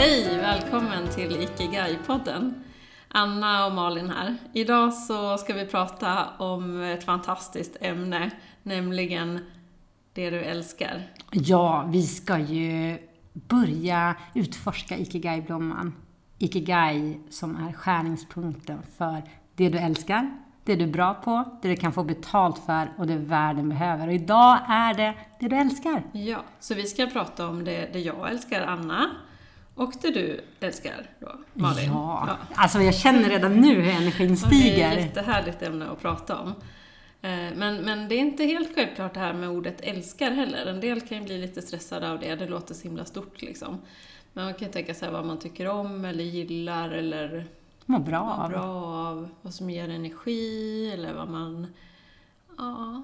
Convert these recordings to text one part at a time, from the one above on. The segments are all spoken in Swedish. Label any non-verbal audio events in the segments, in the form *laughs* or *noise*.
Hej! Välkommen till Ikigai-podden. Anna och Malin här. Idag så ska vi prata om ett fantastiskt ämne, nämligen det du älskar. Ja, vi ska ju börja utforska Ikigai-blomman. Ikigai som är skärningspunkten för det du älskar, det du är bra på, det du kan få betalt för och det världen behöver. Och idag är det det du älskar. Ja, så vi ska prata om det, det jag älskar, Anna, och det du älskar då, Malin. Ja, alltså jag känner redan nu hur energin Och Det är stiger. ett jättehärligt ämne att prata om. Eh, Men, men det är inte helt självklart det här med ordet älskar heller. En del kan ju bli lite stressade av det, det låter så himla stort liksom. Men man kan ju tänka sig vad man tycker om eller gillar eller Må bra mår av. bra av, vad som ger energi eller vad man... Ja.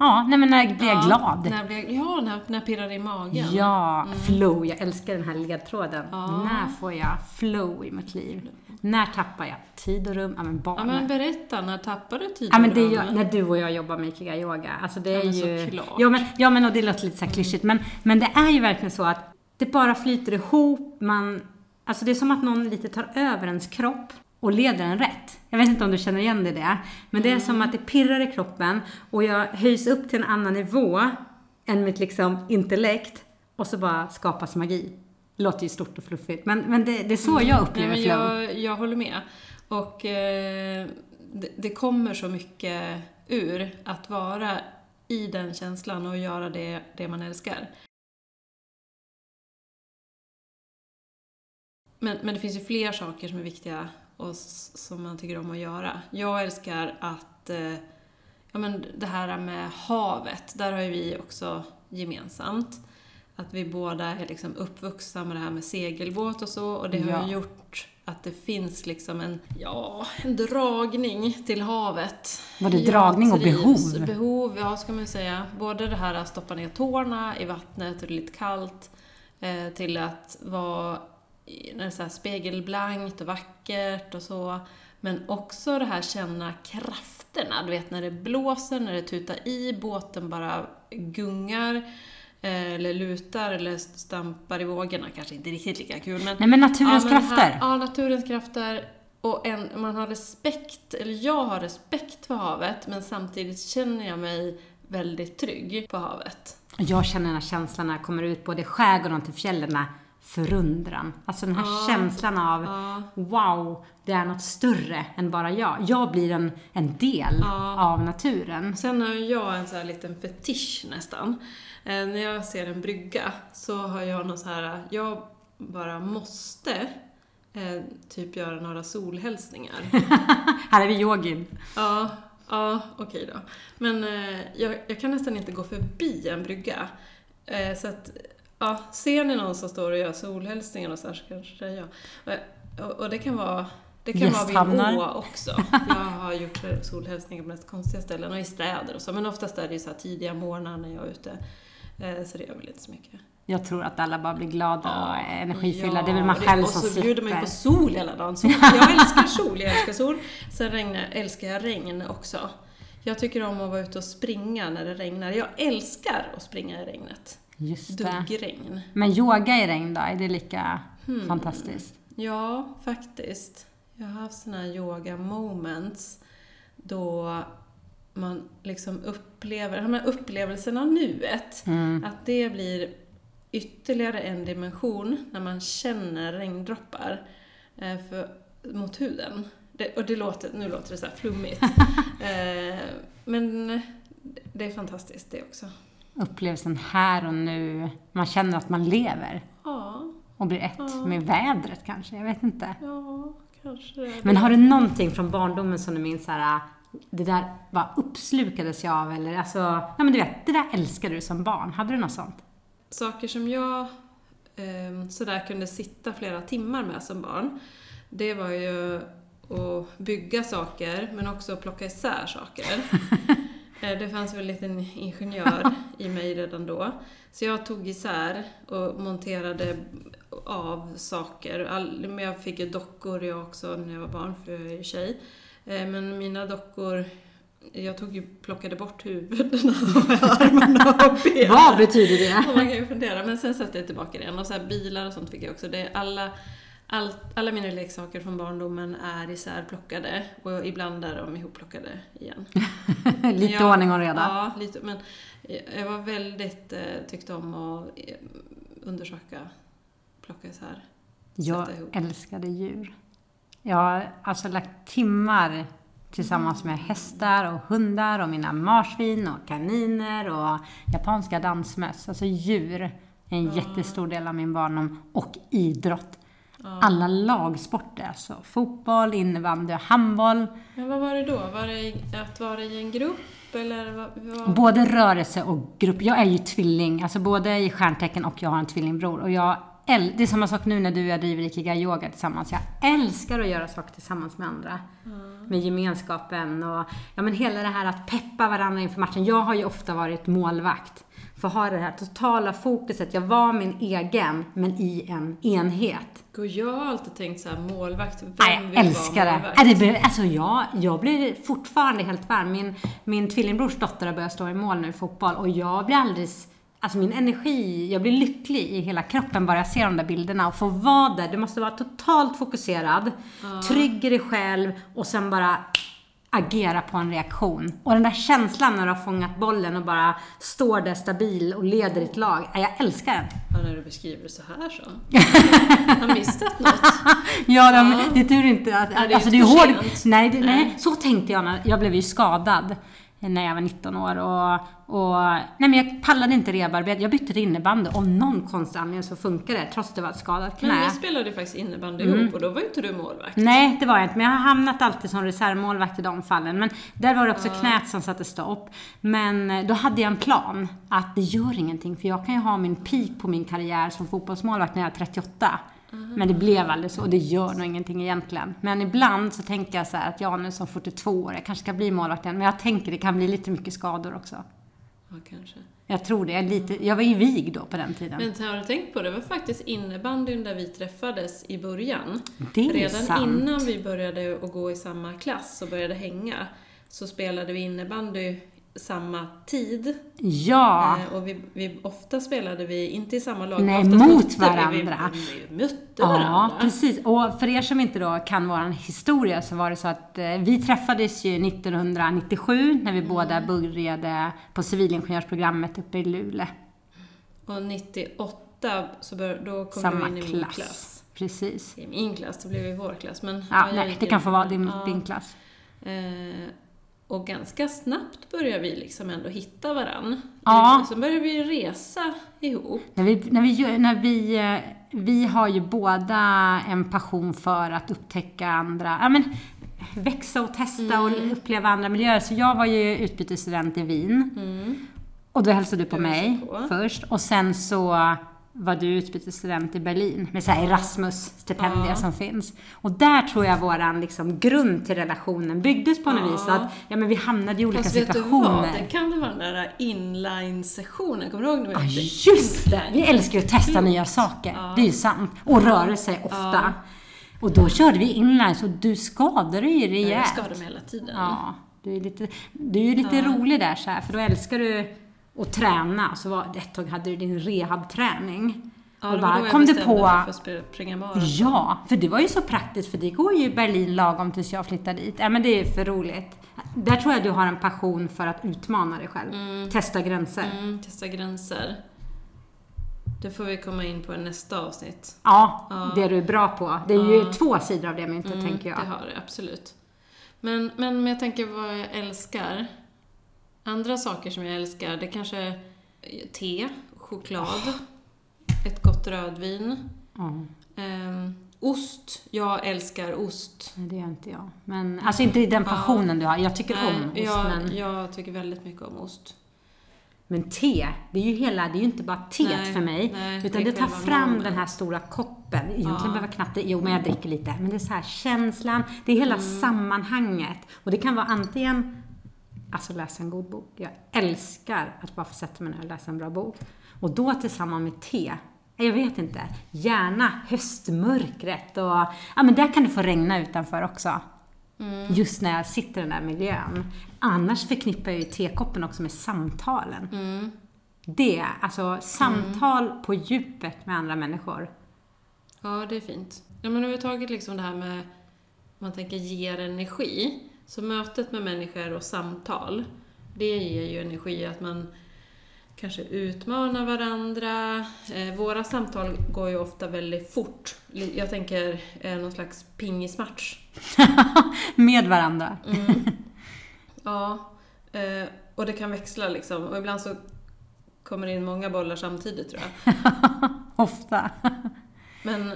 Ja, nej men när blir jag ja, glad? När blir, ja, när, när pirrar det i magen. Ja, flow. Jag älskar den här ledtråden. Ja. När får jag flow i mitt liv? När tappar jag tid och rum? Ja, men Ja, barnen. men berätta, när tappar du tid Ja men och det rum? när du och jag jobbar med Ikigai yoga. Alltså det Ja, är men ju... såklart. Ja men, ja men och det låter lite så här klyschigt men, men det är ju verkligen så att det bara flyter ihop. Man, alltså det är som att någon lite tar över ens kropp och leder en rätt. Jag vet inte om du känner igen dig i det. Men det är som att det pirrar i kroppen och jag höjs upp till en annan nivå än mitt liksom intellekt och så bara skapas magi. Det låter ju stort och fluffigt men, men det, det är så jag upplever Mm. Nej, men flow. jag, jag håller med. Och eh, det, det kommer så mycket ur att vara i den känslan och göra det, det man älskar. Men, men det finns ju fler saker som är viktiga och som man tycker om att göra. Jag älskar att, eh, ja men det här med havet, där har ju vi också gemensamt. Att vi båda är liksom uppvuxna med det här med segelbåt och så och det har Ja. gjort att det finns liksom en, ja, en dragning till havet. Var det dragning och behov? Behov, ja ska man säga. Både det här att stoppa ner tårna i vattnet och det är lite kallt, eh, till att vara när det är så spegelblankt och vackert och så. Men också det här känna krafterna, du vet när det blåser, när det tutar i, båten bara gungar. eh, Eller lutar eller stampar i vågorna, kanske inte riktigt lika kul men... Nej men naturens Ja, men krafter. Här, ja, naturens krafter. Och en, man har respekt, eller jag har respekt för havet, men samtidigt känner jag mig väldigt trygg på havet. Jag känner den här känslan när jag kommer ut både i skärgården till fjällen, förundran. Alltså den här Ja. känslan av Ja, wow, det är något större än bara jag. Jag blir en, en del Ja. av naturen. Sen har jag en så här liten fetisch nästan. Eh, när jag ser en brygga så har jag någon så här, jag bara måste eh, typ göra några solhälsningar. *laughs* Här är vi yogin. Ja, ja okej då. Men eh, jag, jag kan nästan inte gå förbi en brygga. Så att, ja, ser ni någon som står och gör solhälsningar och så här så kanske det är jag. Och, och, och det kan vara det kan vara vid Gästhamnar. å också. *laughs* Jag har gjort solhälsningar på mest konstiga ställen och i städer och så. Men oftast är det ju så tidiga morgnar när jag är ute. Eh, så det gör väl inte så mycket. Jag tror att alla bara blir glada och energifyllda. Ja, det är väl man och själv och som så bjuder man ju på sol hela dagen. Så jag *laughs* älskar sol, jag älskar sol. Sen regnar, älskar jag regn också. Jag tycker om att vara ute och springa när det regnar. Jag älskar att springa i regnet. Just det. Duggregn. Men yoga i regn då, är det lika Hmm. fantastiskt? Ja, faktiskt. Jag har haft såna här yoga moments då man liksom upplever, de här upplevelserna av nuet, Mm. att det blir ytterligare en dimension när man känner regndroppar eh, för, mot huden. Det, och det låter, nu låter det så här flummigt. *laughs* eh, men det är fantastiskt det också. Upplevelsen här och nu. Man känner att man lever Ja, och blir ett Ja. med vädret kanske. Jag vet inte. ja, kanske det. Men har du någonting från barndomen som du minns så här, det där bara uppslukades jag av eller alltså, ja men du vet, det där älskade du som barn. Hade du något sånt? Saker som jag eh, sådär kunde sitta flera timmar med som barn, det var ju att bygga saker, men också att plocka isär saker. *laughs* Eh, Det fanns väl en liten ingenjör i mig redan då. Så jag tog isär och monterade av saker. All, men jag fick ju dockor jag också när jag var barn, för jag är ju tjej. Eh, Men mina dockor jag tog ju, plockade bort huvudena och *laughs* armarna och *laughs* benen. Vad betyder det? Och man kan ju fundera, men sen satte jag tillbaka igen. Och så här bilar och sånt fick jag också. Det är alla, all, alla mina leksaker från barndomen är isärplockade och ibland är de ihopplockade igen. *laughs* Lite Ja, ordning och reda. Ja, lite. Men jag var väldigt, eh, tyckte om att eh, undersöka, plocka isär. Jag älskade djur. Jag har alltså lagt timmar tillsammans med hästar och hundar och mina marsvin och kaniner och japanska dansmöss. Alltså djur är en jättestor del av min barndom och idrott. Alla lagsporter, alltså fotboll, innebandy och handboll. Men vad var det då? Var det att vara i en grupp eller vad? Både rörelse och grupp. Jag är ju tvilling, alltså både i stjärntecken och jag har en tvillingbror. Och jag äl- det är samma sak nu när du och jag driver Ikigai Yoga tillsammans. Jag älskar att göra saker tillsammans med andra. Med gemenskapen och ja, men hela det här att peppa varandra inför matchen. Jag har ju ofta varit målvakt. För att ha det här totala fokuset. Jag var min egen, men i en enhet. Gud, jag har alltid tänkt så här, målvakt, vem Nej, vill jag älskar vara det. målvakt? Nej, det alltså jag, jag blir fortfarande helt varm. Min, min tvillingbrors dotter har börjat stå i mål nu i fotboll och jag blir alldeles Alltså min energi, jag blir lycklig i hela kroppen bara jag ser de där bilderna och får vara där. Du måste vara totalt fokuserad, trygg i dig själv och sen bara agera på en reaktion. Och den där känslan när du har fångat bollen och bara står där stabil och leder ditt lag. Nej, Jag älskar den. Ja, när du beskriver det så här så. *laughs* Har missat något? Ja, de, Ja. det är tur inte att... Ja, det är alltså det är hård... Nej, det, nej, Nej. så tänkte jag när... Jag blev ju skadad när jag var 19 år och... och nej, men jag pallade inte reparbete. Jag bytte till innebandy. Av någon konstig anledning så funkar det, trots att det var ett skadat knä. Men vi spelade faktiskt innebandy Mm. ihop och då var ju inte du målvakt. Nej, det var jag inte. Men jag har hamnat alltid som reservmålvakt i de fallen. Men där var det också knät som satte stopp. Men eh, då hade jag en plan. Att det gör ingenting. För jag kan ju ha min peak på min karriär som fotbollsmålvakt när jag är 38. Men det blev aldrig så och det gör nog ingenting egentligen. Men ibland så tänker jag så här att jag nu som 42 år, jag kanske ska bli målvakt igen. Men jag tänker det kan bli lite mycket skador också. Ja, kanske. Jag tror det. Jag, lite, jag var ju vig då på den tiden. Men har du tänkt på det? Det var faktiskt innebandyn där vi träffades i början. det är Redan sant. innan vi började att gå i samma klass och började hänga så spelade vi innebandy samma tid. Ja. Eh, och vi, vi, ofta spelade vi, inte i samma lag, Nej, mot varandra. Vi, vi, vi mötte Ja, varandra. precis. Och för er som inte då kan vår historia så var det så att eh, vi träffades ju 1997 när vi Mm. båda började på civilingenjörsprogrammet uppe i Luleå. Och 98 så bör, då kom Samma du in i min klass. klass. Precis. I min klass, det blev i vår klass. Men, Ja, nej, det kan få vara din, ja. din klass. Eh, och ganska snabbt började vi liksom ändå hitta varann. Ja. Så började vi resa ihop. När vi, när vi, när vi, eh, vi har ju båda en passion för att upptäcka andra, ja men växa och testa Mm. och uppleva andra miljöer. Så jag var ju utbytesstudent i Wien. Mm. Och då hälsade du på mig på. först. Och sen så var du utbytesstudent i Berlin med så här Erasmus-stipendier Ja. som finns. Och där tror jag våran liksom grund till relationen byggdes på något Ja. vis. Att, ja, men vi hamnade i olika Fast vet du situationer. vad? Det kan det vara den där inline-sessionen. Kommer du ihåg Ja, just det! Vi älskar ju att testa nya saker. Ja. Det är ju sant. Och rörelse ofta. Och då körde vi inline, så du skadade dig ju Ja, rejält. Jag skadade mig hela tiden. Ja, du är, lite, du är lite rolig där så här, för då älskar du att träna. Så var, ett tag hade du din rehabträning. Ja, och bara, kom du på... för att. Ja, för det var ju så praktiskt för det går ju i Berlin lagom tills jag flyttar dit. Ja men det är för roligt. Där tror jag du har en passion för att utmana dig själv. Testa gränser. Mm, testa gränser. Det får vi komma in på i nästa avsnitt. Ja, Ja. det du är bra på. Det är ju två sidor av det myntet Mm, tänker jag. Det har det, absolut. Men, men, men jag tänker vad jag älskar. Andra saker som jag älskar, det kanske är te, choklad, ett gott rödvin, Ja, ehm, ost. Jag älskar ost. nej, det gör inte jag. Men, alltså inte i den passionen du har. Jag tycker om ost, jag, men, jag tycker väldigt mycket om ost. men te, det är ju hela, det är ju inte bara teet Nej, för mig. nej, utan det tar fram den här stora koppen. Egentligen Ja. behöver jag knappt det. Jo, men jag dricker lite. Men det är så här känslan, det är hela Mm. sammanhanget. Och det kan vara antingen Alltså läsa en god bok. Jag älskar att bara få sätta mig ner och läsa en bra bok. Och då tillsammans med te. Jag vet inte. Gärna höstmörkret och... Ja men där kan det få regna utanför också. Mm. Just när jag sitter i den där miljön. Annars förknippar jag ju tekoppen också med samtalen. Mm. Det, alltså samtal på djupet med andra människor. Ja, det är fint. Ja, men överhuvudtaget liksom det här med, man tänker ger energi. Så mötet med människor och samtal, det ger ju energi att man kanske utmanar varandra. Eh, våra samtal går ju ofta väldigt fort. Jag tänker eh, någon slags pingismatch. *laughs* med varandra. *laughs* Ja, eh, och det kan växla liksom. Och ibland så kommer det in många bollar samtidigt tror jag. *laughs* Ofta. Men,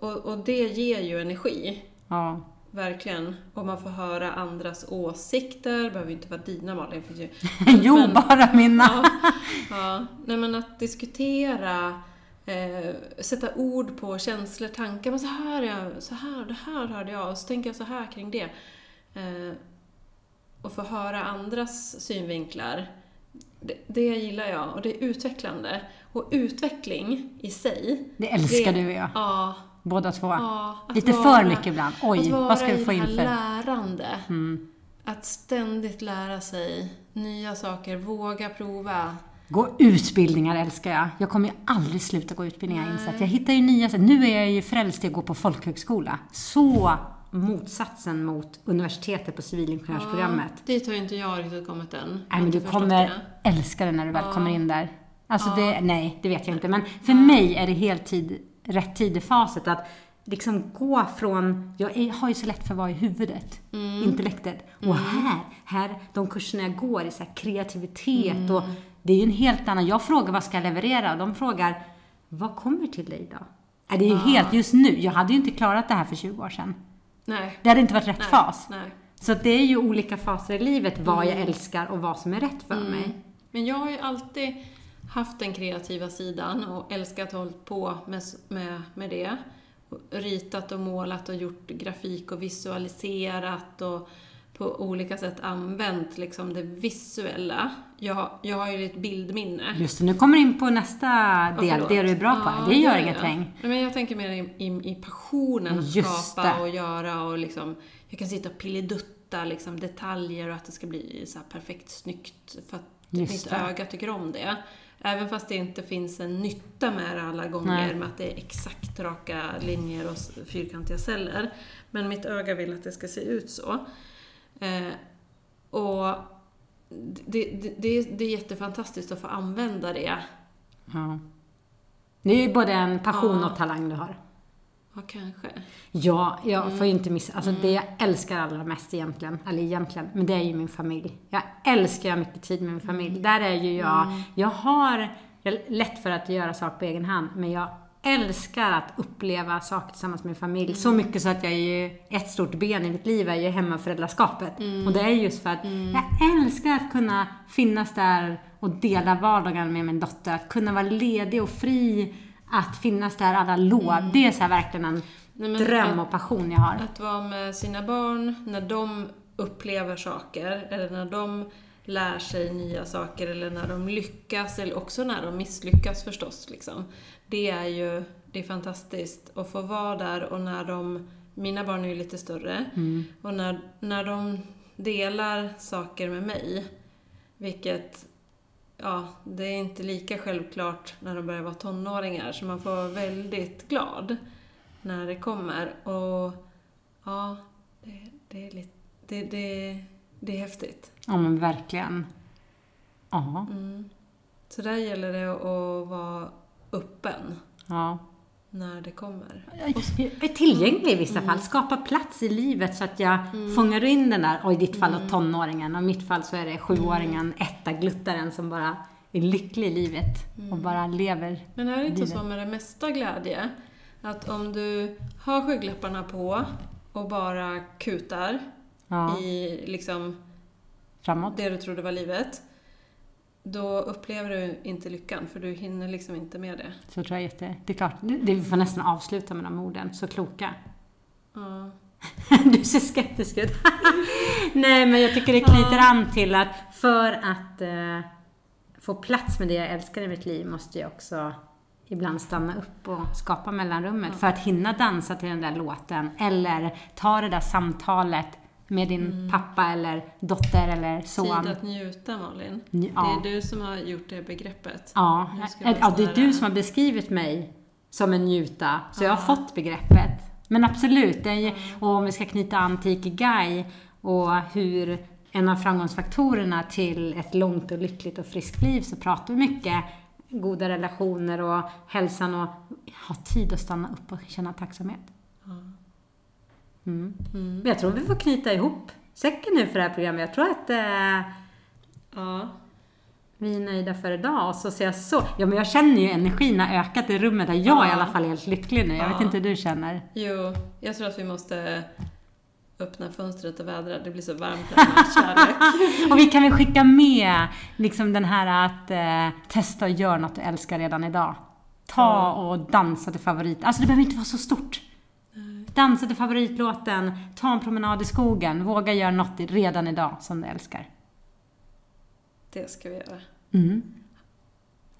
och, och det ger ju energi. Ja. Verkligen. Och man får höra andras åsikter. Det behöver inte vara dina Malin. finns ju- *laughs* jo, Men- bara mina. Ja, ja. Nej men att diskutera, eh, sätta ord på känslor, tankar. Men så här, är jag, så här, det här hörde jag och så tänker jag så här kring det. Eh, och få höra andras synvinklar. Det, det gillar jag och det är utvecklande. Och utveckling i sig. Det älskar det, du jag. Ja. Båda två. ja att Lite vara- för mycket ibland. Oj, att vara vad ska vi i få det in här för? lärande. Mm. Att ständigt lära sig nya saker, våga prova. Gå utbildningar älskar jag. Jag kommer ju aldrig sluta gå utbildningar, jag Nej. insett. Jag hittar ju nya sätt. Nu är jag ju frälst i att gå på folkhögskola. Så motsatsen mot universitetet på civilingenjörsprogrammet. Ja, dit har ju inte jag riktigt kommit än. Nej, men du kommer det. älska det när du väl Ja. kommer in där. Alltså Ja. det, nej, det vet jag inte. Men för mig är det helt tid, rätt tid i faset att liksom gå från, jag är, har ju så lätt för att vara i huvudet, Mm. intellektet. Och här, här, de kurserna jag går i så kreativitet Mm. och det är ju en helt annan, jag frågar vad ska jag leverera och de frågar, vad kommer till dig då? Är det är ju helt, just nu, jag hade ju inte klarat det här för 20 år sedan. Nej. Det hade inte varit rätt nej, fas. Nej. Så det är ju olika faser i livet, vad jag Mm. älskar och vad som är rätt för mig. Men jag har ju alltid haft den kreativa sidan och älskat att hålla på med, med, med det. Ritat och målat och gjort grafik och visualiserat och på olika sätt använt liksom det visuella. Jag, jag har ju ett bildminne. Just det, nu kommer du in på nästa del, förlåt. det du är bra på. Ja, det gör inget. Nej, Men jag tänker mer i, i, i passionen att Just skapa det. och göra och liksom, jag kan sitta och pilledutta liksom detaljer och att det ska bli så perfekt snyggt för att Just mitt det. öga tycker om det. Även fast det inte finns en nytta med det alla gånger, Nej. med att det är exakt raka linjer och fyrkantiga celler. Men mitt öga vill att det ska se ut så. Eh, och det, det, det, är- det är jättefantastiskt att få använda det. Ja. Det är ju både en passion Ja. och talang du har. Ja, kanske. Ja, jag Mm. får ju inte missa. Alltså det jag älskar allra mest egentligen, eller egentligen, men det är ju min familj. Jag älskar mycket tid med min familj. Mm. Där är ju jag, jag har jag har lätt för att göra saker på egen hand, men jag älskar att uppleva saker tillsammans med min familj. Mm. Så mycket så att jag är ju, ett stort ben i mitt liv är ju hemmaföräldraskapet. Mm. Och det är just för att jag älskar att kunna finnas där och dela vardagen med min dotter. Att kunna vara ledig och fri. Att finnas där alla lov. Det är så verkligen en Mm. Nej, dröm att- och passion jag har. Att vara med sina barn när de upplever saker, eller när de lär sig nya saker, eller när de lyckas, eller också när de misslyckas förstås. Liksom. Det är ju det är fantastiskt att få vara där och när de, mina barn är ju lite större, Mm. och när, när de delar saker med mig, vilket Ja, det är inte lika självklart när de börjar vara tonåringar, så man får vara väldigt glad när det kommer. Och ja, det, det är lite... Det, det, det är häftigt. Ja men verkligen. Ja. Mm. Så där gäller det att vara öppen ja. När det kommer. Jag är tillgänglig i vissa fall. Skapa plats i livet så att jag fångar in den där, och i ditt fall då tonåringen, och i mitt fall så är det sjuåringen, etta gluttaren som bara är lycklig i livet och bara lever. Men är det inte Livet. så med det mesta glädje? Att om du har skygglapparna på och bara kutar Ja, i liksom framåt. det du trodde var livet, då upplever du inte lyckan, för du hinner liksom inte med det. Så tror jag jätte... Det är klart, det, vi får nästan avsluta med de orden. Så kloka. Ja. *laughs* Du ser skeptisk ut. *laughs* Nej, men jag tycker det knyter an till att för att eh, få plats med det jag älskar i mitt liv måste jag också ibland stanna upp och skapa mellanrummet för att hinna dansa till den där låten eller ta det där samtalet med din pappa eller dotter eller son. Tid att njuta, Malin. Ja. Det är du som har gjort det begreppet. Ja, ja, det är du som har beskrivit mig som en njuta, så jag har Ja. fått begreppet. Men absolut, är, och om vi ska knyta an till Ikigai och hur en av framgångsfaktorerna till ett långt och lyckligt och friskt liv så pratar vi mycket goda relationer och hälsan och ha tid att stanna upp och känna tacksamhet. Mm. Mm. Men jag tror vi får knyta ihop säcken nu för det här programmet. Jag tror att eh, Ja. vi är nöjda för idag och så ser jag så. Ja men jag känner ju energin har ökat i rummet där jag Ja. är i alla fall helt lycklig nu. Jag vet Ja. inte hur du känner. Jo, jag tror att vi måste öppna fönstret och vädra. Det blir så varmt här med kärlek. *laughs* Och vi kan väl skicka med liksom den här att eh, testa och göra något du älskar redan idag. Ta och dansa till favorit. Alltså det behöver inte vara så stort. Dansa till favoritlåten, ta en promenad i skogen, våga göra något redan idag som du älskar. Det ska vi göra. Mm.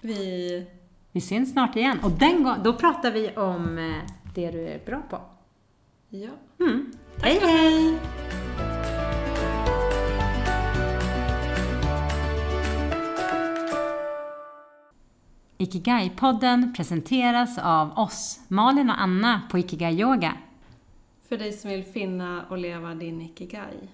Vi... Vi syns snart igen och den då pratar vi om eh, det du är bra på. Ja. Mm. Hej hej! Ikigai-podden presenteras av oss, Malin och Anna på Ikigai Yoga. För dig som vill finna och leva din ikigai.